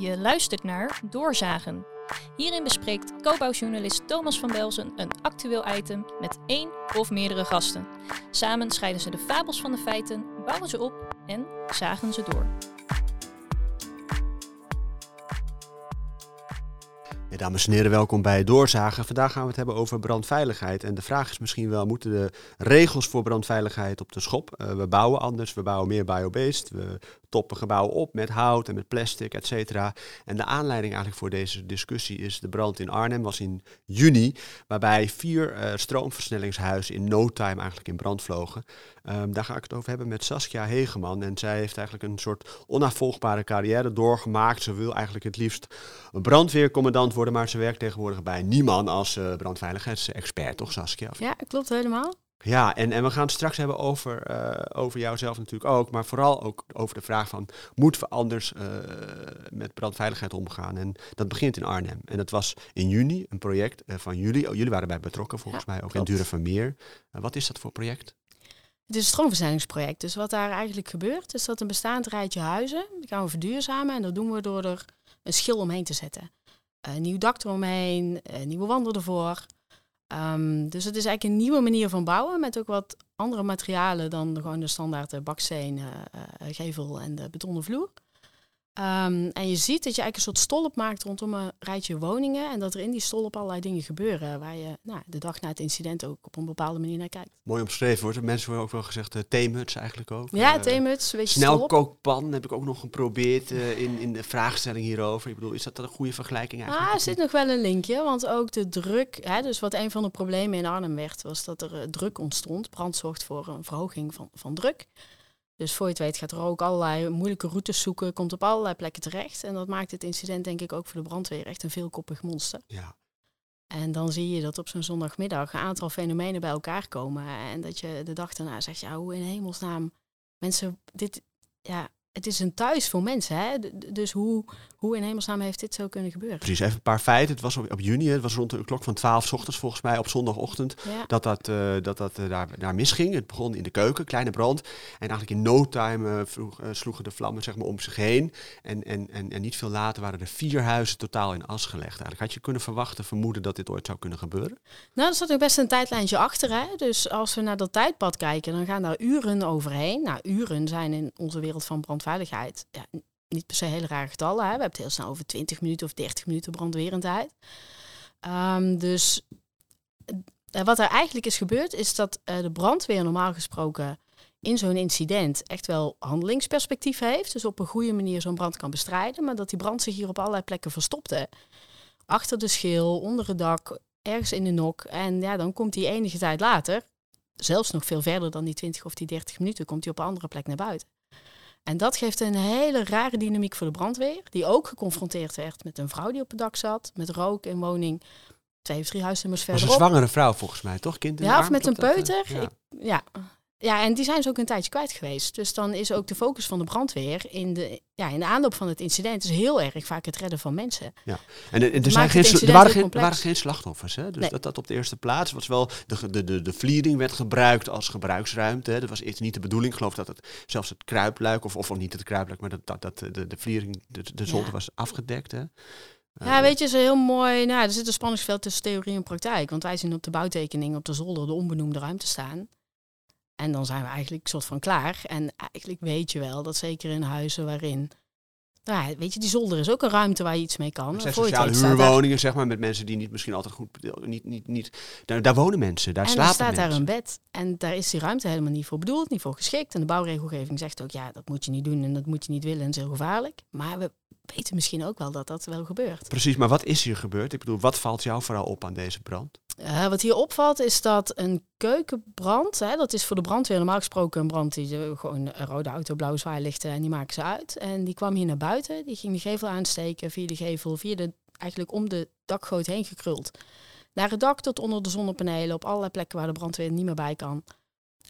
Je luistert naar Doorzagen. Hierin bespreekt co-bouwjournalist Thomas van Belzen een actueel item met één of meerdere gasten. Samen scheiden ze de fabels van de feiten, bouwen ze op en zagen ze door. Ja, dames en heren, welkom bij Doorzagen. Vandaag gaan we het hebben over brandveiligheid. En de vraag is misschien wel, moeten de regels voor brandveiligheid op de schop? Uh, we bouwen anders, we bouwen meer biobased, we toppen gebouwen op met hout en met plastic, et cetera. En de aanleiding eigenlijk voor deze discussie is de brand in Arnhem, was in juni, waarbij vier uh, stroomversnellingshuizen in no time eigenlijk in brand vlogen. Um, daar ga ik het over hebben met Saskia Hegeman. En zij heeft eigenlijk een soort onafvolgbare carrière doorgemaakt. Ze wil eigenlijk het liefst een brandweercommandant worden, maar ze werkt tegenwoordig bij niemand als uh, brandveiligheidsexpert, toch Saskia? Ja, klopt helemaal. Ja, en, en we gaan het straks hebben over, uh, over jouzelf natuurlijk ook, maar vooral ook over de vraag van, moeten we anders uh, met brandveiligheid omgaan? En dat begint in Arnhem. En dat was in juni, een project uh, van jullie. Oh, jullie waren bij betrokken volgens ja, mij, ook klopt. in Duren van Meer. wat is dat voor project? Het is een stroomversnellingsproject. Dus wat daar eigenlijk gebeurt, is dat een bestaand rijtje huizen, die gaan we verduurzamen. En dat doen we door er een schil omheen te zetten. Een nieuw dak eromheen, een nieuwe wandel ervoor. Um, dus het is eigenlijk een nieuwe manier van bouwen met ook wat andere materialen dan gewoon de standaard baksteen, uh, uh, gevel en de betonnen vloer. Um, en je ziet dat je eigenlijk een soort stolp maakt rondom een rijtje woningen. En dat er in die stolp allerlei dingen gebeuren. Waar je nou, de dag na het incident ook op een bepaalde manier naar kijkt. Mooi omschreven wordt. Mensen worden ook wel gezegd uh, theemuts eigenlijk ook. Ja, uh, theemuts. Snelkookpan heb ik ook nog geprobeerd uh, in, in de vraagstelling hierover. Ik bedoel, is dat een goede vergelijking eigenlijk? Ah, er zit nog wel een linkje. Want ook de druk. Hè, dus wat een van de problemen in Arnhem werd, was dat er druk ontstond. Brand zorgt voor een verhoging van, van druk. Dus voor je het weet gaat er ook allerlei moeilijke routes zoeken, komt op allerlei plekken terecht. En dat maakt het incident denk ik ook voor de brandweer echt een veelkoppig monster. Ja. En dan zie je dat op zo'n zondagmiddag een aantal fenomenen bij elkaar komen. En dat je de dag daarna zegt, ja, hoe in hemelsnaam mensen dit, ja, het is een thuis voor mensen. Hè? Dus hoe, hoe in hemelsnaam heeft dit zo kunnen gebeuren? Precies, even een paar feiten. Het was op, op juni, het was rond de klok van 12 s ochtends volgens mij op zondagochtend ja. dat dat, uh, dat, dat uh, daar, daar misging. Het begon in de keuken, kleine brand. En eigenlijk in no time uh, vroeg, sloegen de vlammen zeg maar, om zich heen. En, en, en, en niet veel later waren er vier huizen totaal in as gelegd. Eigenlijk had je kunnen verwachten, vermoeden dat dit ooit zou kunnen gebeuren? Nou, er zat ook best een tijdlijntje achter. Hè? Dus als we naar dat tijdpad kijken, dan gaan daar uren overheen. Nou, uren zijn in onze wereld van brand brandveiligheid. Niet per se hele rare getallen. Hè. We hebben het heel snel over 20 minuten of 30 minuten brandwerendheid. Um, dus uh, wat er eigenlijk is gebeurd, is dat uh, de brandweer normaal gesproken in zo'n incident echt wel handelingsperspectief heeft. Dus op een goede manier zo'n brand kan bestrijden. Maar dat die brand zich hier op allerlei plekken verstopte. Achter de schil, onder het dak, ergens in de nok. En ja, dan komt hij enige tijd later, zelfs nog veel verder dan die 20 of die 30 minuten, komt hij op een andere plek naar buiten. En dat geeft een hele rare dynamiek voor de brandweer, die ook geconfronteerd werd met een vrouw die op het dak zat, met rook in woning twee of drie huisnummers verderop. Was een zwangere vrouw volgens mij, toch? Kind in ja, of met een dat, peuter. uh, ja. Ik, ja. Ja, en die zijn ze ook een tijdje kwijt geweest. Dus dan is ook de focus van de brandweer in de, ja, in de aanloop van het incident is heel erg vaak het redden van mensen. Ja, en er, er, zijn geen, er, waren, geen, er waren geen slachtoffers. Hè? Dus nee. dat dat op de eerste plaats was wel. De, de, de, de vliering werd gebruikt als gebruiksruimte. Hè? Dat was iets niet de bedoeling. Ik geloof dat het zelfs het kruipluik, of, of niet het kruipluik, maar dat, dat, dat de, de vliering, de, de zolder ja. was afgedekt. Hè? Ja, weet je, is heel mooi. Nou, er zit een spanningsveld tussen theorie en praktijk. Want wij zien op de bouwtekening op de zolder de onbenoemde ruimte staan. En dan zijn we eigenlijk soort van klaar. En eigenlijk weet je wel dat zeker in huizen waarin. Nou ja, weet je, die zolder is ook een ruimte waar je iets mee kan. Zijn sociale huurwoningen, zeg maar, met mensen die niet misschien altijd goed. Niet, niet, niet, daar, daar wonen mensen, daar en slapen staat daar een bed. En daar is die ruimte helemaal niet voor bedoeld, niet voor geschikt. En de bouwregelgeving zegt ook, ja, dat moet je niet doen en dat moet je niet willen en dat is heel gevaarlijk. Maar we weten misschien ook wel dat dat wel gebeurt. Precies, maar wat is hier gebeurd? Ik bedoel, wat valt jou vooral op aan deze brand? Uh, wat hier opvalt is dat een keukenbrand, hè, dat is voor de brandweer normaal gesproken een brand die gewoon een rode auto, blauwe zwaailichten en die maken ze uit. En die kwam hier naar buiten, die ging de gevel aansteken via de gevel, via de, eigenlijk om de dakgoot heen gekruld. Naar het dak tot onder de zonnepanelen, op allerlei plekken waar de brandweer niet meer bij kan.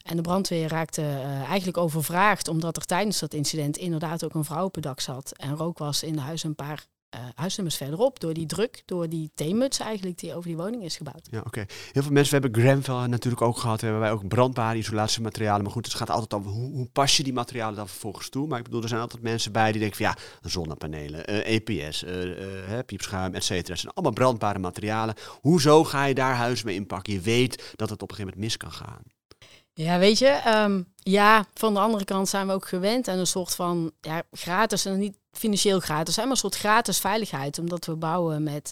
En de brandweer raakte uh, eigenlijk overvraagd omdat er tijdens dat incident inderdaad ook een vrouw op het dak zat en rook was in de huis een paar uh, huisnummers verderop, door die druk, door die theemuts eigenlijk die over die woning is gebouwd. Ja, oké. Heel veel mensen, we hebben Grenfell natuurlijk ook gehad, we hebben wij ook brandbare isolatiematerialen. Maar goed, het gaat altijd om hoe, hoe, pas je die materialen dan vervolgens toe. Maar ik bedoel, er zijn altijd mensen bij die denken van ja, zonnepanelen, EPS, uh, piepschuim, et cetera. Het zijn allemaal brandbare materialen. Hoezo ga je daar huis mee inpakken? Je weet dat het op een gegeven moment mis kan gaan. Ja, weet je, ehm, ja, van de andere kant zijn we ook gewend aan een soort van ja, gratis en niet financieel gratis, maar een soort gratis veiligheid, omdat we bouwen met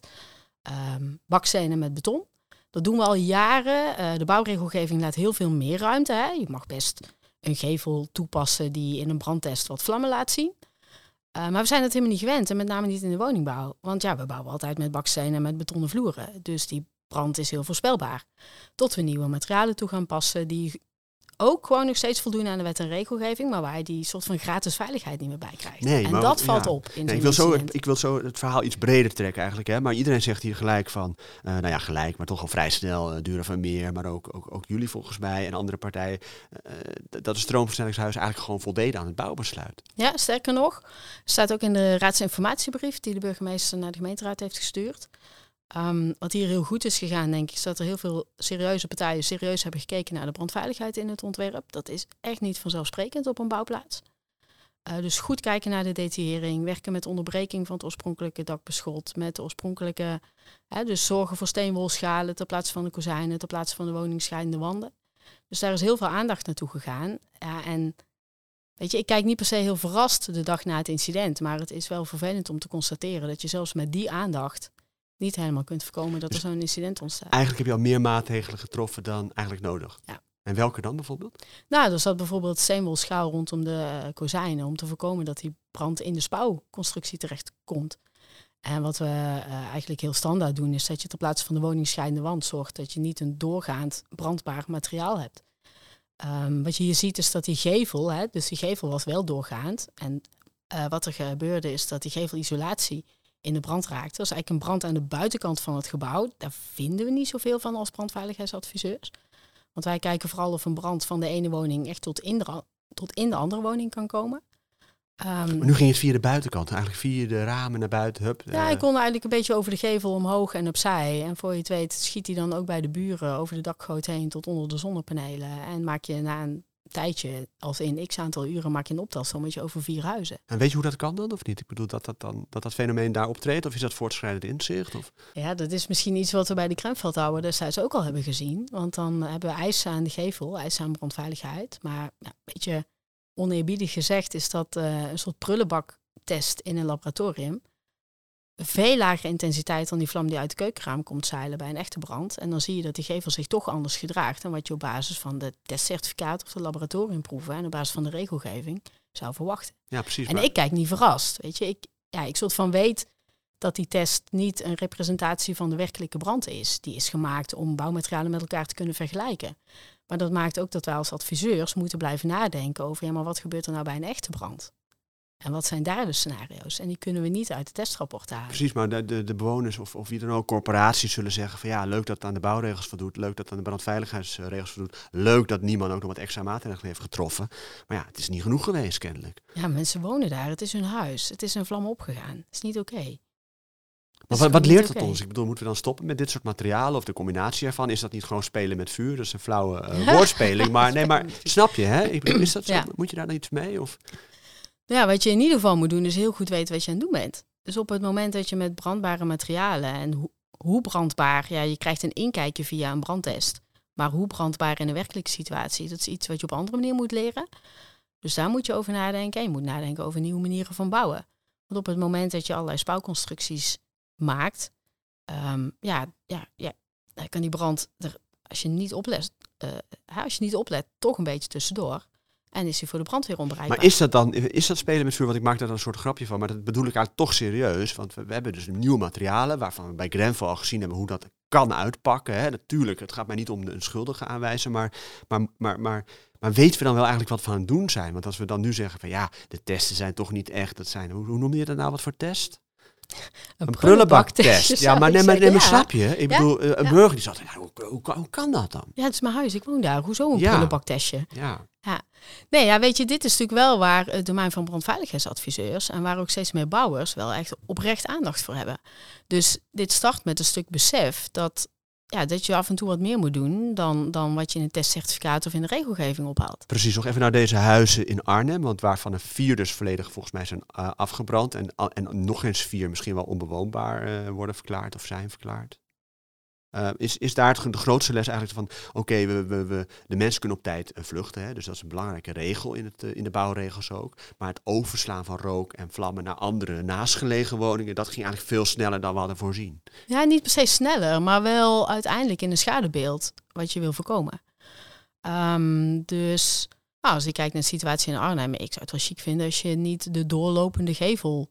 um, bakstenen met beton. Dat doen we al jaren. Uh, de bouwregelgeving laat heel veel meer ruimte. Hè. Je mag best een gevel toepassen die in een brandtest wat vlammen laat zien. Uh, maar we zijn het helemaal niet gewend en met name niet in de woningbouw. Want ja, we bouwen altijd met bakstenen en met betonnen vloeren. Dus die brand is heel voorspelbaar. Tot we nieuwe materialen toe gaan passen die ook gewoon nog steeds voldoen aan de wet en regelgeving, maar waar je die soort van gratis veiligheid niet meer bij krijgt. Nee, en dat valt op. In nee, ik, wil zo, ik wil zo het verhaal iets breder trekken eigenlijk. Hè? Maar iedereen zegt hier gelijk van, uh, nou ja, gelijk, maar toch al vrij snel, uh, duren van meer, maar ook, ook, ook jullie volgens mij en andere partijen, uh, dat de stroomversnellingshuis eigenlijk gewoon voldeed aan het bouwbesluit. Ja, sterker nog, staat ook in de raadsinformatiebrief die de burgemeester naar de gemeenteraad heeft gestuurd. Um, wat hier heel goed is gegaan, denk ik, is dat er heel veel serieuze partijen serieus hebben gekeken naar de brandveiligheid in het ontwerp. Dat is echt niet vanzelfsprekend op een bouwplaats. Uh, dus goed kijken naar de detaillering, werken met onderbreking van het oorspronkelijke dakbeschot, met de oorspronkelijke, hè, dus zorgen voor steenwolschalen ter plaatse van de kozijnen, ter plaatse van de woningscheidende wanden. Dus daar is heel veel aandacht naartoe gegaan. Ja, en weet je, ik kijk niet per se heel verrast de dag na het incident, maar het is wel vervelend om te constateren dat je zelfs met die aandacht niet helemaal kunt voorkomen dat er dus zo'n incident ontstaat. Eigenlijk heb je al meer maatregelen getroffen dan eigenlijk nodig. Ja. En welke dan bijvoorbeeld? Nou, er zat bijvoorbeeld steenwolschaal rondom de uh, kozijnen om te voorkomen dat die brand in de spouwconstructie terecht komt. En wat we uh, eigenlijk heel standaard doen, is dat je ter plaatse van de woningscheidende wand zorgt dat je niet een doorgaand brandbaar materiaal hebt. Um, wat je hier ziet is dat die gevel, hè, dus die gevel was wel doorgaand. En uh, wat er gebeurde is dat die gevelisolatie in de brand raakte. Dat is eigenlijk een brand aan de buitenkant van het gebouw. Daar vinden we niet zoveel van als brandveiligheidsadviseurs. Want wij kijken vooral of een brand van de ene woning echt tot in de, tot in de andere woning kan komen. Um, maar nu ging het via de buitenkant, eigenlijk via de ramen naar buiten. Hup, ja, uh. ik kon eigenlijk een beetje over de gevel omhoog en opzij. En voor je het weet schiet hij dan ook bij de buren over de dakgoot heen tot onder de zonnepanelen. En maak je na een tijdje, als in x aantal uren, maak je een optelsommetje over vier huizen. En weet je hoe dat kan dan, of niet? Ik bedoel, dat dat, dan, dat, dat fenomeen daar optreedt, of is dat voortschrijdend inzicht? Of? Ja, dat is misschien iets wat we bij de Kremveldhouwer destijds ook al hebben gezien. Want dan hebben we eisen aan de gevel, eisen aan brandveiligheid. Maar ja, een beetje oneerbiedig gezegd is dat uh, een soort prullenbaktest in een laboratorium veel lagere intensiteit dan die vlam die uit het keukenraam komt zeilen bij een echte brand. En dan zie je dat die gevel zich toch anders gedraagt dan wat je op basis van de testcertificaat of de laboratoriumproeven en op basis van de regelgeving zou verwachten. Ja, precies. En ik kijk niet verrast. Weet je, ik, ja, ik soort van weet dat die test niet een representatie van de werkelijke brand is. Die is gemaakt om bouwmaterialen met elkaar te kunnen vergelijken. Maar dat maakt ook dat wij als adviseurs moeten blijven nadenken over, ja, maar wat gebeurt er nou bij een echte brand? En wat zijn daar de scenario's? En die kunnen we niet uit de testrapport halen. Precies, maar de, de, de bewoners of, of wie dan ook, corporaties zullen zeggen van ja, leuk dat het aan de bouwregels voldoet, leuk dat het aan de brandveiligheidsregels voldoet, leuk dat niemand ook nog wat extra maatregelen heeft getroffen. Maar ja, het is niet genoeg geweest kennelijk. Ja, mensen wonen daar, het is hun huis, het is een vlam opgegaan, het is niet oké. Maar wat, wat leert dat ons? Ik bedoel, moeten we dan stoppen met dit soort materialen of de combinatie ervan? Is dat niet gewoon spelen met vuur? Dat is een flauwe uh, woordspeling. maar nee, maar snap je, hè? Ik bedoel, is dat zo? Moet je daar dan iets mee? Of? Ja, wat je in ieder geval moet doen, is heel goed weten wat je aan het doen bent. Dus op het moment dat je met brandbare materialen en hoe brandbaar, ja, je krijgt een inkijkje via een brandtest. Maar hoe brandbaar in een werkelijke situatie, dat is iets wat je op een andere manier moet leren. Dus daar moet je over nadenken. En je moet nadenken over nieuwe manieren van bouwen. Want op het moment dat je allerlei spouwconstructies maakt, um, ja, ja, ja, dan kan die brand, er, als je niet oplet, uh, als je niet oplet, toch een beetje tussendoor. En is hij voor de brandweer onbereikbaar. Maar is dat dan, is dat spelen met vuur? Want ik maak daar een soort grapje van, maar dat bedoel ik eigenlijk toch serieus. Want we, hebben dus nieuwe materialen, waarvan we bij Grenfell al gezien hebben hoe dat kan uitpakken. Hè. Natuurlijk, het gaat mij niet om een schuldige aanwijzen, maar, maar, maar, maar, maar weten we dan wel eigenlijk wat we aan het doen zijn? Want als we dan nu zeggen van ja, de testen zijn toch niet echt, dat zijn, hoe, hoe noem je dat nou, wat voor test? Een prullenbaktest. Ja, maar, nee, maar, nee, maar snap je? Ik Ja. bedoel, eh, een Ja. burger die zat, ja, hoe, hoe, kan- hoe kan dat dan? Ja, het is mijn huis. Ik woon daar. Hoezo een Ja. prullenbaktestje? Ja, Nee, ja, weet je, dit is natuurlijk wel waar het domein van brandveiligheidsadviseurs en waar ook steeds meer bouwers wel echt oprecht aandacht voor hebben. Dus dit start met een stuk besef dat, ja, dat je af en toe wat meer moet doen dan, dan wat je in een testcertificaat of in de regelgeving ophaalt. precies. Nog even naar deze huizen in Arnhem, want waarvan er vier dus volledig volgens mij zijn eh, afgebrand en, en nog eens vier misschien wel onbewoonbaar eh, worden verklaard of zijn verklaard. Eh, is, is daar de grootste les eigenlijk van, oké, we, we, we, de mensen kunnen op tijd eh, vluchten, hè, dus dat is een belangrijke regel in, het, eh, in de bouwregels ook. Maar het overslaan van rook en vlammen naar andere naastgelegen woningen, dat ging eigenlijk veel sneller dan we hadden voorzien. Ja, niet per se sneller, maar wel uiteindelijk in een schadebeeld wat je wil voorkomen. Ehm, dus nou, als ik kijk naar de situatie in Arnhem, ik zou het wel chic vinden als je niet de doorlopende gevel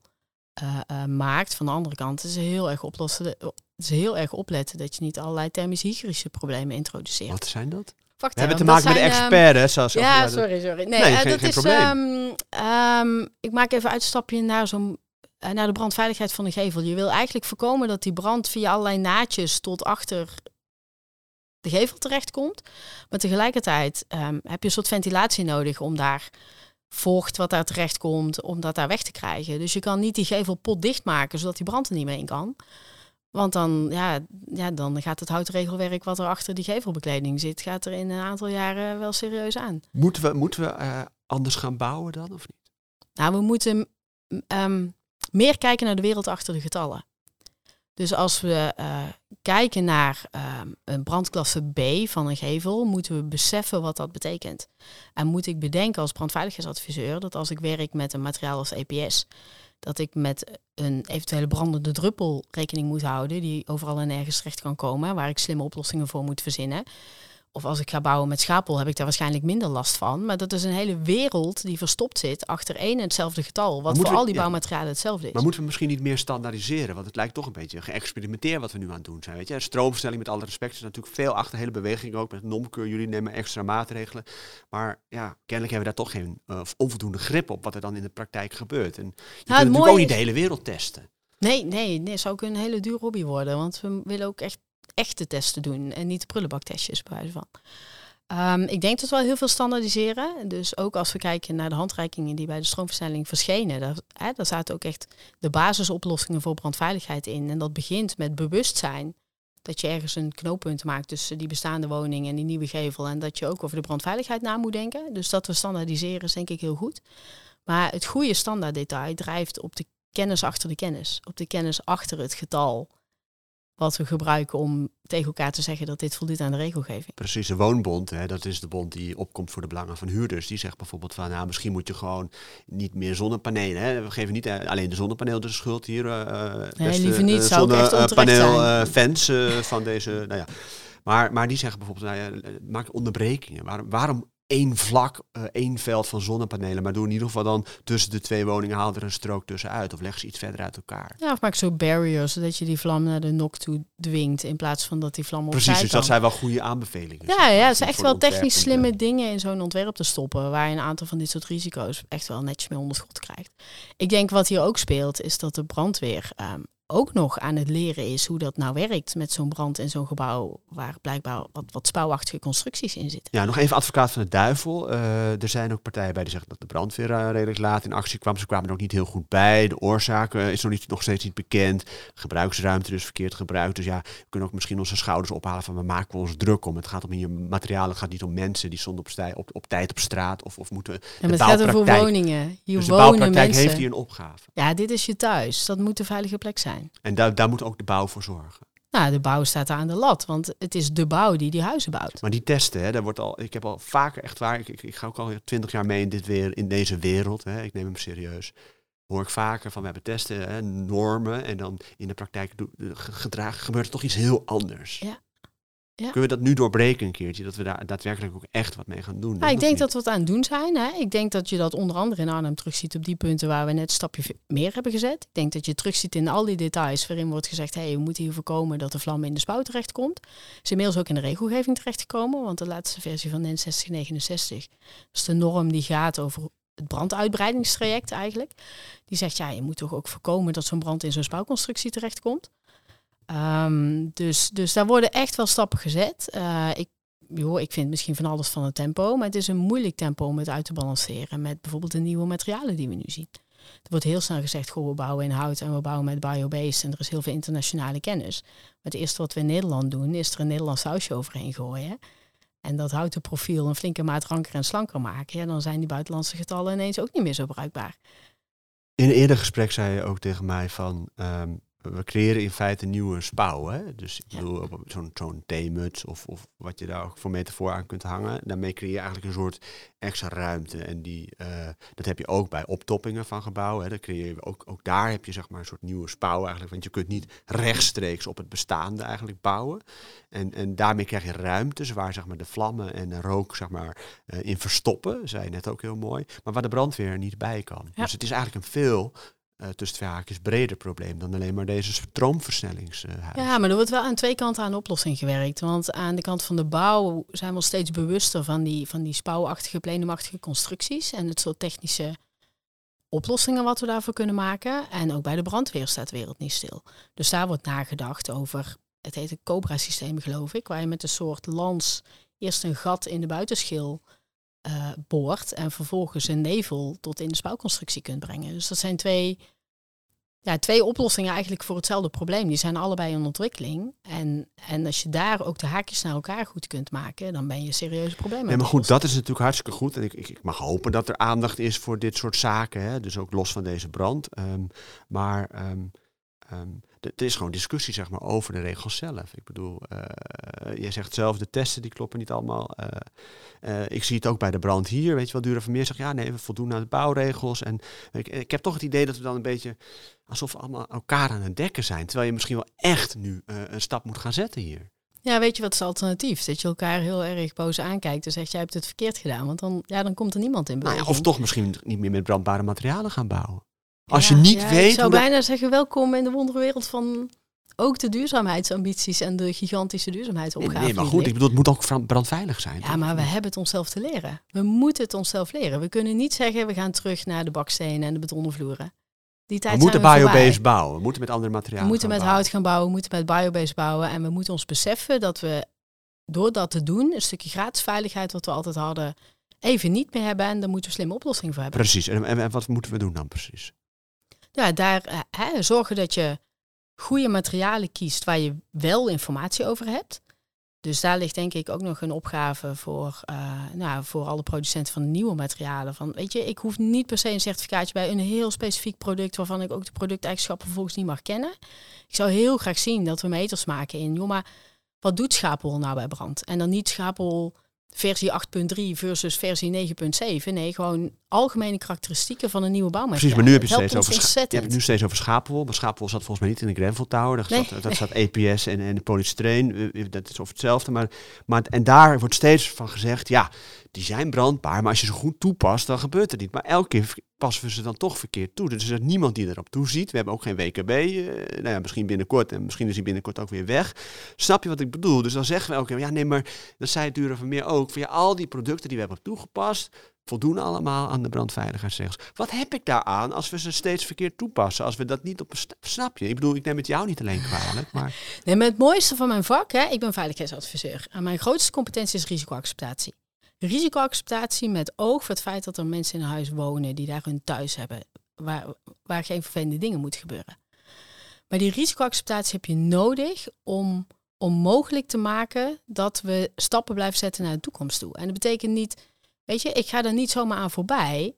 eh, maakt. Van de andere kant is heel erg is heel erg opletten dat je niet allerlei thermisch-hygrische problemen introduceert. Wat zijn dat? We hebben te maken met de zijn, ehm, expert, hè? Zoals ja, de- sorry, sorry. Nee, Nee, eh, geen- dat geen is. probleem. ehm, ehm, ik maak even uitstapje naar zo'n. eh, naar de brandveiligheid van de gevel. Je wil eigenlijk voorkomen dat die brand via allerlei naadjes tot achter de gevel terechtkomt. Maar tegelijkertijd ehm, heb je een soort ventilatie nodig om daar vocht wat daar terecht komt, om dat daar weg te krijgen. Dus je kan niet die gevel potdicht maken, zodat die brand er niet meer in kan. Want dan, ja, ja, dan gaat het houtregelwerk wat er achter die gevelbekleding zit, gaat er in een aantal jaren wel serieus aan. Moeten we, moeten we eh, anders gaan bouwen dan, of niet? Nou, we moeten ehm, meer kijken naar de wereld achter de getallen. Dus als we eh, kijken naar ehm, een brandklasse B van een gevel, moeten we beseffen wat dat betekent. En moet ik bedenken als brandveiligheidsadviseur dat als ik werk met een materiaal als EPS, dat ik met een eventuele brandende druppel rekening moet houden, die overal en nergens terecht kan komen, waar ik slimme oplossingen voor moet verzinnen. Of als ik ga bouwen met schapel, heb ik daar waarschijnlijk minder last van. Maar dat is een hele wereld die verstopt zit achter één en hetzelfde getal. Wat voor we- al die ja. bouwmaterialen hetzelfde is. Maar moeten we misschien niet meer standaardiseren? Want het lijkt toch een beetje geëxperimenteerd wat we nu aan het doen zijn. Weet je? Stroomversnelling met alle respect is natuurlijk veel achter. Hele beweging ook met nomkeur. Jullie nemen extra maatregelen. Maar ja, kennelijk hebben we daar toch geen uh, onvoldoende grip op wat er dan in de praktijk gebeurt. En je kunt natuurlijk ook niet de hele wereld testen. Nee, nee, nee, zou ook een hele duur hobby worden. Want we willen ook echt echte testen doen en niet prullenbaktestjes bij wijze van. Ehm, ik denk dat we wel heel veel standaardiseren. Dus ook als we kijken naar de handreikingen die bij de stroomversnelling verschenen, daar, hè, daar zaten ook echt de basisoplossingen voor brandveiligheid in. En dat begint met bewustzijn dat je ergens een knooppunt maakt tussen die bestaande woning en die nieuwe gevel. En dat je ook over de brandveiligheid na moet denken. Dus dat we standaardiseren is denk ik heel goed. Maar het goede standaarddetail drijft op de kennis achter de kennis. Op de kennis achter het getal wat we gebruiken om tegen elkaar te zeggen dat dit voldoet aan de regelgeving. Precies, de woonbond, hè, dat is de bond die opkomt voor de belangen van huurders. Die zegt bijvoorbeeld van, nou, misschien moet je gewoon niet meer zonnepanelen. Hè. We geven niet eh, alleen de zonnepaneel de schuld hier. eh beste, liever niet, zou ook echt onterecht fans van deze, nou ja. Maar, maar die zeggen bijvoorbeeld, nou ja, maak onderbrekingen. Waarom, waarom één vlak, eh, één veld van zonnepanelen, maar doe in ieder geval dan tussen de twee woningen, haal er een strook tussenuit of leg ze iets verder uit elkaar. Ja, of maak zo barriers, zodat je die vlam naar de nok toe dwingt in plaats van dat die vlam opzij Precies, dus dat zijn wel goede aanbevelingen. Ja, ja, het zijn echt wel technisch slimme dingen in zo'n ontwerp te stoppen, waar je een aantal van dit soort risico's echt wel netjes mee onder schot krijgt. Ik denk wat hier ook speelt, is dat de brandweer ehm, ook nog aan het leren is hoe dat nou werkt met zo'n brand in zo'n gebouw waar blijkbaar wat, wat spouwachtige constructies in zitten. Ja, nog even advocaat van de duivel. Eh, er zijn ook partijen bij die zeggen dat de brandweer eh, redelijk laat in actie kwam. Ze kwamen er ook niet heel goed bij. De oorzaak eh, is nog, niet, nog steeds niet bekend. Gebruiksruimte dus verkeerd gebruikt. Dus ja, we kunnen ook misschien onze schouders ophalen van we maken ons druk om. Het gaat om hier materialen, het gaat niet om mensen die stonden op, stij, op, op tijd op straat. Of, of moeten En het de gaat over bouwpraktijk- woningen. Hier Dus de bouwpraktijk mensen. heeft hier een opgave. Ja, dit is je thuis. Dat moet een veilige plek zijn. En daar, daar moet ook de bouw voor zorgen. Nou, de bouw staat daar aan de lat, want het is de bouw die die huizen bouwt. Maar die testen, hè, daar wordt al, ik heb al vaker echt waar, ik, ik, ik ga ook al twintig jaar mee in, dit weer, in deze wereld, hè, ik neem hem serieus. Hoor ik vaker van we hebben testen, hè, normen en dan in de praktijk gedragen gebeurt er toch iets heel anders. Ja. Ja. Kunnen we dat nu doorbreken een keertje, dat we daar daadwerkelijk ook echt wat mee gaan doen? Nou, ik denk niet? dat we het aan het doen zijn. Hè. Ik denk dat je dat onder andere in Arnhem terugziet op die punten waar we net een stapje meer hebben gezet. Ik denk dat je terugziet in al die details waarin wordt gezegd, hey, we moeten hier voorkomen dat de vlam in de spouw terechtkomt. Is inmiddels ook in de regelgeving terechtgekomen, want de laatste versie van NEN 6069, dat is de norm die gaat over het branduitbreidingstraject eigenlijk. Die zegt, ja, je moet toch ook voorkomen dat zo'n brand in zo'n spouwconstructie terechtkomt. Ehm, dus, dus daar worden echt wel stappen gezet. Uh, ik, joh, ik vind misschien van alles van het tempo, maar het is een moeilijk tempo om het uit te balanceren met bijvoorbeeld de nieuwe materialen die we nu zien. Er wordt heel snel gezegd, goh, we bouwen in hout en we bouwen met biobased en er is heel veel internationale kennis. Maar het eerste wat we in Nederland doen, is er een Nederlands sausje overheen gooien. En dat houten profiel een flinke maat ranker en slanker maken. Ja, dan zijn die buitenlandse getallen ineens ook niet meer zo bruikbaar. In een eerder gesprek zei je ook tegen mij van, ehm, we creëren in feite een nieuwe spouw. Hè? Dus ik bedoel, zo'n zo'n theemuts of, of wat je daar ook voor metafoor aan kunt hangen. Daarmee creëer je eigenlijk een soort extra ruimte. En die, uh, dat heb je ook bij optoppingen van gebouwen. Hè? Dan creëer je ook, ook daar heb je zeg maar een soort nieuwe spouw eigenlijk. Want je kunt niet rechtstreeks op het bestaande eigenlijk bouwen. En, en daarmee krijg je ruimtes waar zeg maar, de vlammen en de rook zeg maar, uh, in verstoppen. Zei je net ook heel mooi. Maar waar de brandweer niet bij kan. Dus het is eigenlijk een veel uh, tussen twee haakjes breder probleem dan alleen maar deze stroomversnellingshuis. ja, maar er wordt wel aan twee kanten aan de oplossing gewerkt. Want aan de kant van de bouw zijn we steeds bewuster van die, van die spouwachtige, plenumachtige constructies en het soort technische oplossingen wat we daarvoor kunnen maken. En ook bij de brandweer staat de wereld niet stil. Dus daar wordt nagedacht over, het heet het Cobra-systeem geloof ik, waar je met een soort lans eerst een gat in de buitenschil uh, boort en vervolgens een nevel tot in de spouwconstructie kunt brengen. Dus dat zijn twee, ja, twee oplossingen eigenlijk voor hetzelfde probleem. Die zijn allebei in ontwikkeling. En, en als je daar ook de haakjes naar elkaar goed kunt maken, dan ben je een serieus probleem. Nee, maar goed, dat is natuurlijk hartstikke goed. En ik, ik, ik, mag hopen dat er aandacht is voor dit soort zaken. Hè? Dus ook los van deze brand. Um, maar um, um, het is gewoon discussie zeg maar, over de regels zelf. Ik bedoel, uh, je zegt zelf, de testen die kloppen niet allemaal. Uh, uh, ik zie het ook bij de brand hier. Weet je wel, Dura van Meer zegt, ja nee, we voldoen aan de bouwregels. En ik, ik, heb toch het idee dat we dan een beetje alsof we allemaal elkaar aan het dekken zijn. Terwijl je misschien wel echt nu een stap moet gaan zetten hier. Ja, weet je wat is het alternatief? Dat je elkaar heel erg boos aankijkt en zegt, jij hebt het verkeerd gedaan. Want dan, ja, dan komt er niemand in nou ja, Of toch misschien niet meer met brandbare materialen gaan bouwen. Als je niet ja, weet. Ik zou bijna zeggen: welkom in de wonderwereld van ook de duurzaamheidsambities en de gigantische duurzaamheidsopgaven. Nee, maar goed, ik bedoel, het moet ook brandveilig zijn. Ja, maar we hebben het onszelf te leren. We moeten het onszelf leren. We kunnen niet zeggen: we gaan terug naar de bakstenen en de betonnen vloeren. Die tijd we moeten biobased bouwen. We moeten met andere materialen. We moeten met hout gaan bouwen. We moeten met biobased bouwen. En we moeten ons beseffen dat we door dat te doen, een stukje gratis veiligheid wat we altijd hadden, even niet meer hebben. En daar moeten we slimme oplossingen voor hebben. Precies. En, en, en wat moeten we doen dan precies? Ja, daar uh, hè, zorgen dat je goede materialen kiest waar je wel informatie over hebt. Dus daar ligt denk ik ook nog een opgave voor, uh, nou, voor alle producenten van nieuwe materialen. Van, weet je, ik hoef niet per se een certificaatje bij een heel specifiek product waarvan ik ook de producteigenschappen vervolgens niet mag kennen. Ik zou heel graag zien dat we meters maken in, joh, maar wat doet schapel nou bij brand? En dan niet schapel versie 8.3 versus versie 9.7. Nee, gewoon algemene karakteristieken van een nieuwe bouwmateriaal. Precies, maar nu heb je, steeds over, je hebt nu steeds over schapenwol. Maar schapenwol zat volgens mij niet in de Grenfell Tower. Dat, nee. staat, dat staat EPS en, en polystyreen. Dat is of hetzelfde. Maar, maar, en daar wordt steeds van gezegd, ja, die zijn brandbaar. Maar als je ze goed toepast, dan gebeurt er niet. Maar elke keer passen we ze dan toch verkeerd toe. Dus er is niemand die erop toeziet. We hebben ook geen WKB. Uh, nou ja, misschien binnenkort. En misschien is hij binnenkort ook weer weg. Snap je wat ik bedoel? Dus dan zeggen we elke keer, ja nee, maar dat zei Duren van meer ook. Van ja, al die producten die we hebben toegepast, voldoen allemaal aan de brandveiligheidsregels. Wat heb ik daaraan als we ze steeds verkeerd toepassen? Als we dat niet op snap je? Ik bedoel, ik neem het jou niet alleen kwalijk, maar... Nee, maar het mooiste van mijn vak, hè, ik ben veiligheidsadviseur. En mijn grootste competentie is risicoacceptatie. Risicoacceptatie met oog voor het feit dat er mensen in huis wonen die daar hun thuis hebben, waar, waar geen vervelende dingen moeten gebeuren. Maar die risicoacceptatie heb je nodig om, om mogelijk te maken dat we stappen blijven zetten naar de toekomst toe. En dat betekent niet, weet je, ik ga er niet zomaar aan voorbij.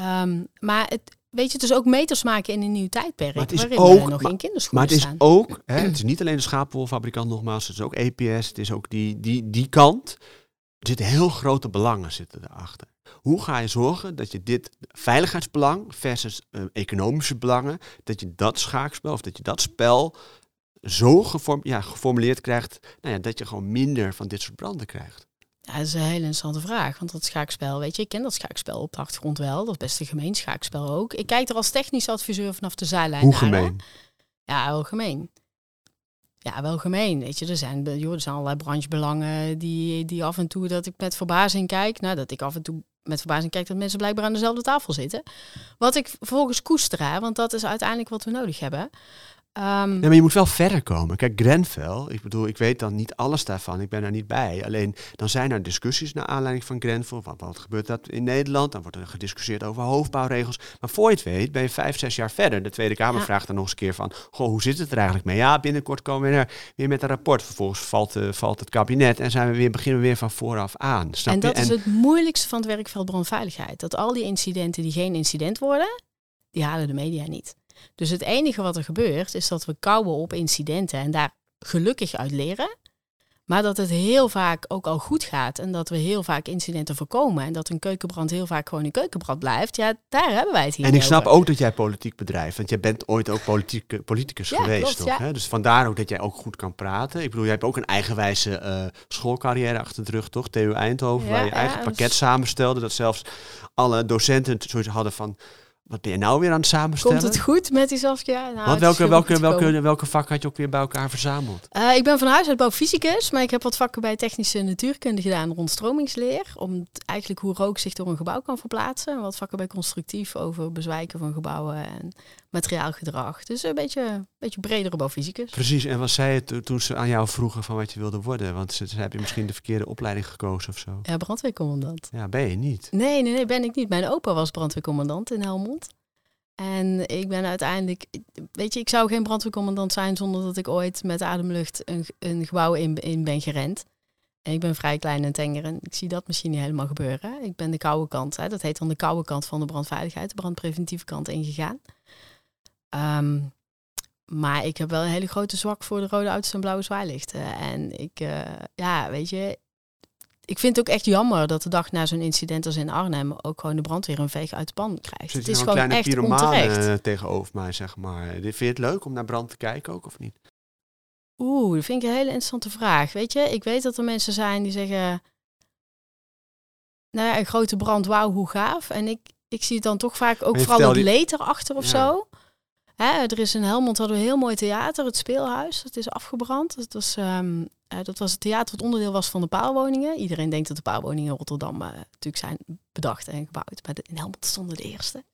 Um, maar het, weet je, het is ook meters maken in een nieuw tijdperk. Maar het is waarin ook, nog maar, in kinderschoenen Maar het is ook, hè, het is niet alleen de schaapwolfabrikant nogmaals, het is ook EPS, het is ook die, die, die kant. Er zitten heel grote belangen zitten erachter. Hoe ga je zorgen dat je dit veiligheidsbelang versus uh, economische belangen, dat je dat schaakspel of dat je dat spel zo geform, ja, geformuleerd krijgt, nou ja, dat je gewoon minder van dit soort branden krijgt? Ja, dat is een hele interessante vraag. Want dat schaakspel, weet je, ik ken dat schaakspel op de achtergrond wel. Dat is best een gemeen schaakspel ook. Ik kijk er als technisch adviseur vanaf de zijlijn Hoe gemeen? Ja, heel gemeen. Ja, wel gemeen. Weet je, er zijn, joh, er zijn allerlei branchebelangen die, die af en toe dat ik met verbazing kijk. Nou, dat ik af en toe met verbazing kijk dat mensen blijkbaar aan dezelfde tafel zitten. Wat ik vervolgens koester, hè, want dat is uiteindelijk wat we nodig hebben. Ehm, Ja, maar je moet wel verder komen. Kijk, Grenfell, ik bedoel, ik weet dan niet alles daarvan. Ik ben daar niet bij. Alleen dan zijn er discussies naar aanleiding van Grenfell. Wat, wat gebeurt dat in Nederland? Dan wordt er gediscussieerd over hoofdbouwregels. Maar voor je het weet, ben je vijf, zes jaar verder. De Tweede Kamer Ja. vraagt dan nog eens een keer van... Goh, hoe zit het er eigenlijk mee? Ja, binnenkort komen we weer, weer met een rapport. Vervolgens valt, eh, valt het kabinet en zijn we weer, beginnen we weer van vooraf aan. Snap en je? dat is het moeilijkste van het werkveld brandveiligheid. Dat al die incidenten die geen incident worden, die halen de media niet. Dus het enige wat er gebeurt, is dat we kouwen op incidenten en daar gelukkig uit leren. Maar dat het heel vaak ook al goed gaat en dat we heel vaak incidenten voorkomen. En dat een keukenbrand heel vaak gewoon een keukenbrand blijft. Ja, daar hebben wij het hier En ik snap over. ook dat jij politiek bedrijft, want jij bent ooit ook politiek, politicus Ja, geweest, klopt, toch? ja. Hè? Dus vandaar ook dat jij ook goed kan praten. Ik bedoel, jij hebt ook een eigenwijze eh, schoolcarrière achter de rug, toch? TU Eindhoven, Ja, waar je eigen pakket samenstelde, dat zelfs alle docenten zoiets hadden van, wat ben je nou weer aan het samenstellen? Komt het goed met die Saskia? Nou, Want welke, welke, welke, welke vak had je ook weer bij elkaar verzameld? Eh, ik ben van huis uit bouwfysicus, maar ik heb wat vakken bij technische natuurkunde gedaan rond stromingsleer. Om eigenlijk hoe rook zich door een gebouw kan verplaatsen. En wat vakken bij constructief over bezwijken van gebouwen en materiaalgedrag. Dus een beetje, een beetje bredere bouwfysicus. Precies, en wat zei je to- toen ze aan jou vroegen van wat je wilde worden? Want ze, ze heb je misschien de verkeerde opleiding gekozen of zo. Ja, brandweercommandant. Ja, ben je niet. Nee, nee, nee, ben ik niet. Mijn opa was brandweercommandant in Helmond. En ik ben uiteindelijk, weet je, ik zou geen brandweercommandant zijn zonder dat ik ooit met ademlucht een, een gebouw in, in ben gerend. En ik ben vrij klein en tenger en ik zie dat misschien niet helemaal gebeuren. Ik ben de koude kant, hè, dat heet dan de koude kant van de brandveiligheid, de brandpreventieve kant ingegaan. Ehm, maar ik heb wel een hele grote zwak voor de rode auto's en blauwe zwaailichten. En ik, eh, ja, weet je, ik vind het ook echt jammer dat de dag na zo'n incident als in Arnhem ook gewoon de brandweer een veeg uit de pan krijgt. Zit Het is nou gewoon kleine echt onterecht. eh, tegenover mij, zeg maar. Vind je het leuk om naar brand te kijken ook, of niet? Oeh, dat vind ik een hele interessante vraag. Weet je, ik weet dat er mensen zijn die zeggen... Nou ja, een grote brand, wauw, hoe gaaf. En ik, ik zie het dan toch vaak ook vooral het vertelde- leed erachter of Ja. zo. Hè, er is in Helmond hadden we een heel mooi theater, het Speelhuis. Dat is afgebrand. Dat was, ehm, eh, dat was het theater wat onderdeel was van de paalwoningen. Iedereen denkt dat de paalwoningen in Rotterdam eh, natuurlijk zijn bedacht en gebouwd. Maar de- in Helmond stonden de eerste.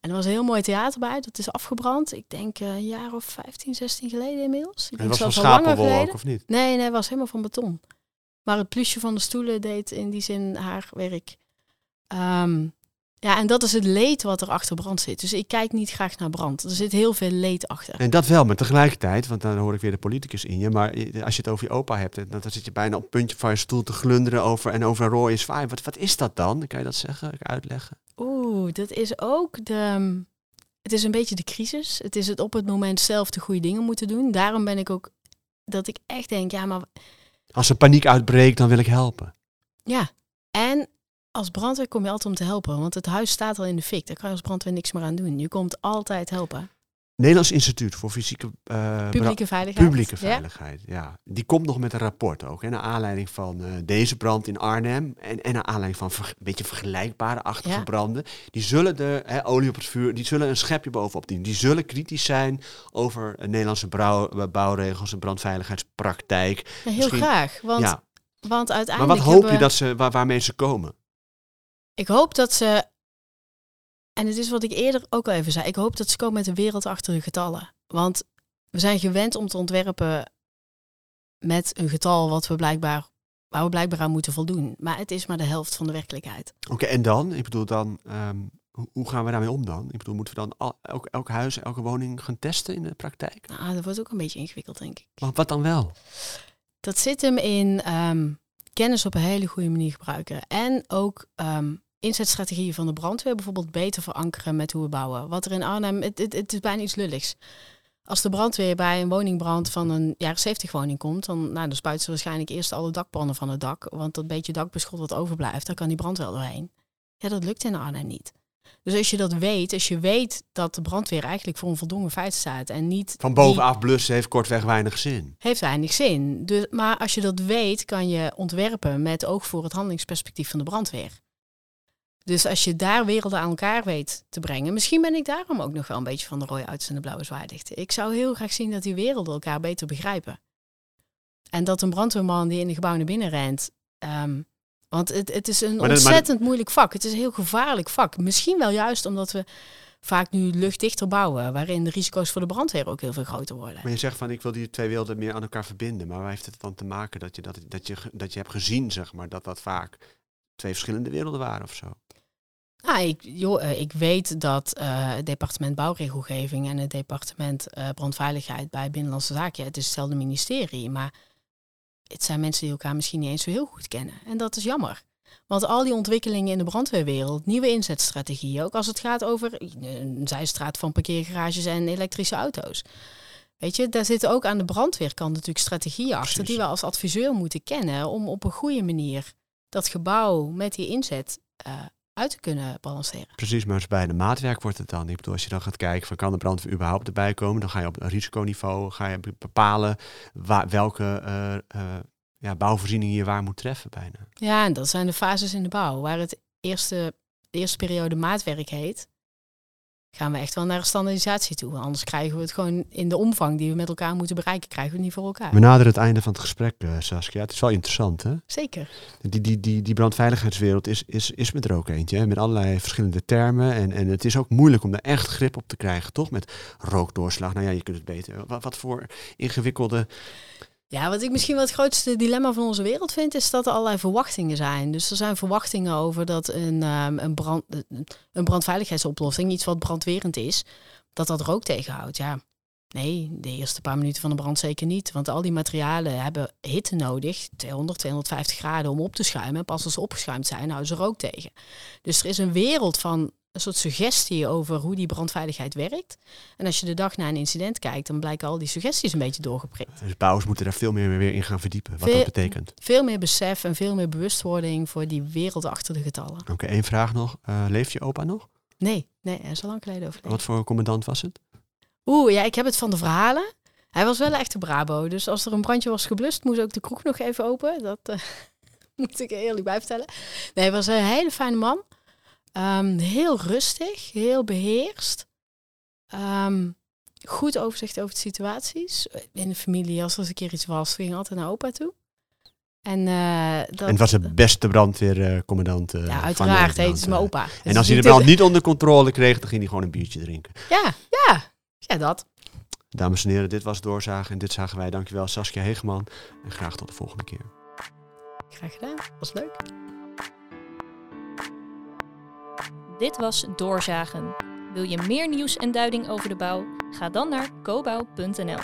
En er was een heel mooi theater bij. Dat is afgebrand. Ik denk eh, een jaar of 15, 16 geleden inmiddels. Ik En was van geleden. ook, of niet? Nee, nee, het was helemaal van beton. Maar het plusje van de stoelen deed in die zin haar werk. Ehm, ja, en dat is het leed wat er achter brand zit. Dus ik kijk niet graag naar brand. Er zit heel veel leed achter. En dat wel, maar tegelijkertijd, want dan hoor ik weer de politicus in je. Maar als je het over je opa hebt, dan, dan zit je bijna op het puntje van je stoel te glunderen over en over een rode zwaai. Wat, wat is dat dan? Kan je dat zeggen, uitleggen? Oeh, dat is ook de... Het is een beetje de crisis. Het is het op het moment zelf de goede dingen moeten doen. Daarom ben ik ook... Dat ik echt denk, ja, maar Als er paniek uitbreekt, dan wil ik helpen. Ja, en als brandweer kom je altijd om te helpen. Want het huis staat al in de fik. Daar kan je als brandweer niks meer aan doen. Je komt altijd helpen. Nederlands Instituut voor Fysieke Bra- Publieke veiligheid. Publieke veiligheid, ja. Die komt nog met een rapport ook. Hè, naar aanleiding van eh, deze brand in Arnhem. En, en naar aanleiding van een beetje vergelijkbare achtige Ja. branden. Die zullen de hè, olie op het vuur, die zullen een schepje bovenop dienen. Die zullen kritisch zijn over eh, Nederlandse brouw- bouwregels en brandveiligheidspraktijk. Ja, heel Misschien- graag. Want, ja, want maar uiteindelijk. wat hoop je dat ze, waar, waarmee ze komen? Ik hoop dat ze. En het is wat ik eerder ook al even zei. Ik hoop dat ze komen met een wereld achter de getallen. Want we zijn gewend om te ontwerpen met een getal wat we blijkbaar, waar we blijkbaar aan moeten voldoen. Maar het is maar de helft van de werkelijkheid. Oké, en dan? Ik bedoel dan, ehm, hoe, hoe gaan we daarmee om dan? Ik bedoel, moeten we dan al, elk, elk huis, elke woning gaan testen in de praktijk? Nou, dat wordt ook een beetje ingewikkeld, denk ik. Maar wat dan wel? Dat zit hem in ehm, kennis op een hele goede manier gebruiken. En ook ehm, inzetstrategieën van de brandweer bijvoorbeeld beter verankeren met hoe we bouwen. Wat er in Arnhem, het, het, het is bijna iets lulligs. Als de brandweer bij een woningbrand van een jaren 70 woning komt, dan, nou, dan spuiten ze waarschijnlijk eerst alle dakpannen van het dak. Want dat beetje dakbeschot wat overblijft, daar kan die brand wel doorheen. Ja, dat lukt in Arnhem niet. Dus als je dat weet, als je weet dat de brandweer eigenlijk voor een voldongen feit staat en niet Van bovenaf blussen heeft kortweg weinig zin. heeft weinig zin. Dus, maar als je dat weet, kan je ontwerpen met oog voor het handelingsperspectief van de brandweer. Dus als je daar werelden aan elkaar weet te brengen, misschien ben ik daarom ook nog wel een beetje van de rode en de blauwe zwaailichten. Ik zou heel graag zien dat die werelden elkaar beter begrijpen. En dat een brandweerman die in een gebouw naar binnen rent, ehm, Want het, het is een Maar dat- maar ontzettend moeilijk vak. Het is een heel gevaarlijk vak. Misschien wel juist omdat we vaak nu luchtdichter bouwen, waarin de risico's voor de brandweer ook heel veel groter worden. Maar je zegt van ik wil die twee werelden meer aan elkaar verbinden. Maar waar heeft het dan te maken dat je, dat, dat je, dat je hebt gezien, zeg maar, dat dat vaak twee verschillende werelden waren of zo? Ah, ik, joh, eh, ik weet dat eh, het departement bouwregelgeving en het departement eh, brandveiligheid bij Binnenlandse Zaken, het is hetzelfde ministerie, maar het zijn mensen die elkaar misschien niet eens zo heel goed kennen. En dat is jammer. Want al die ontwikkelingen in de brandweerwereld, nieuwe inzetstrategieën, ook als het gaat over een zijstraat van parkeergarages en elektrische auto's. Weet je, daar zitten ook aan de brandweerkant natuurlijk strategieën achter Precies. die we als adviseur moeten kennen om op een goede manier dat gebouw met die inzet uit te kunnen balanceren. Precies, maar bij de maatwerk wordt het dan. Ik bedoel, als je dan gaat kijken van kan de brandweer überhaupt erbij komen, dan ga je op een risiconiveau ga je be- bepalen waar, welke eh, ja, bouwvoorziening je waar moet treffen bijna. Ja, en dat zijn de fases in de bouw. Waar het eerste, de eerste periode maatwerk heet, gaan we echt wel naar een standaardisatie toe. Anders krijgen we het gewoon in de omvang die we met elkaar moeten bereiken, krijgen we het niet voor elkaar. We naderen het einde van het gesprek, eh, Saskia. Het is wel interessant, hè? Zeker. Die, die, die, die brandveiligheidswereld is, is, is met er ook eentje, hè? met allerlei verschillende termen. En, en het is ook moeilijk om daar echt grip op te krijgen, toch? Met rookdoorslag. Nou ja, je kunt het beter. Wat, wat voor ingewikkelde Ja, wat ik misschien wel het grootste dilemma van onze wereld vind, is dat er allerlei verwachtingen zijn. Dus er zijn verwachtingen over dat een, ehm, een, brand, een brandveiligheidsoplossing, iets wat brandwerend is, dat dat rook tegenhoudt. Ja, nee, de eerste paar minuten van de brand zeker niet. Want al die materialen hebben hitte nodig, 200, 250 graden, om op te schuimen. En pas als ze opgeschuimd zijn, houden ze rook tegen. Dus er is een wereld van een soort suggestie over hoe die brandveiligheid werkt. En als je de dag na een incident kijkt, dan blijken al die suggesties een beetje doorgeprikt. Dus bouwers moeten daar veel meer weer in gaan verdiepen, wat Veel- dat betekent. veel meer besef en veel meer bewustwording voor die wereld achter de getallen. Oké, één vraag nog. Eh, leeft je opa nog? Nee, nee, hij is al lang geleden overleden. Wat voor commandant was het? Oeh, ja, ik heb het van de verhalen. Hij was wel een echte Brabo. Dus als er een brandje was geblust, moest ook de kroeg nog even open. Dat eh, moet ik er eerlijk bij vertellen. Nee, hij was een hele fijne man. Ehm, heel rustig, heel beheerst. Ehm, goed overzicht over de situaties. In de familie, als er eens een keer iets was, ging altijd naar opa toe. En, eh, dat, en het was de beste brandweercommandant eh Ja, uiteraard. Heet is mijn eh. opa. En als hij de brand niet onder controle kreeg, dan ging hij gewoon een biertje drinken. Ja, ja, ja, dat. Dames en heren, dit was Doorzagen en dit zagen wij. Dankjewel Saskia Hegeman en graag tot de volgende keer. Graag gedaan. Was leuk. Dit was Doorzagen. Wil je meer nieuws en duiding over de bouw? Ga dan naar cobouw.nl.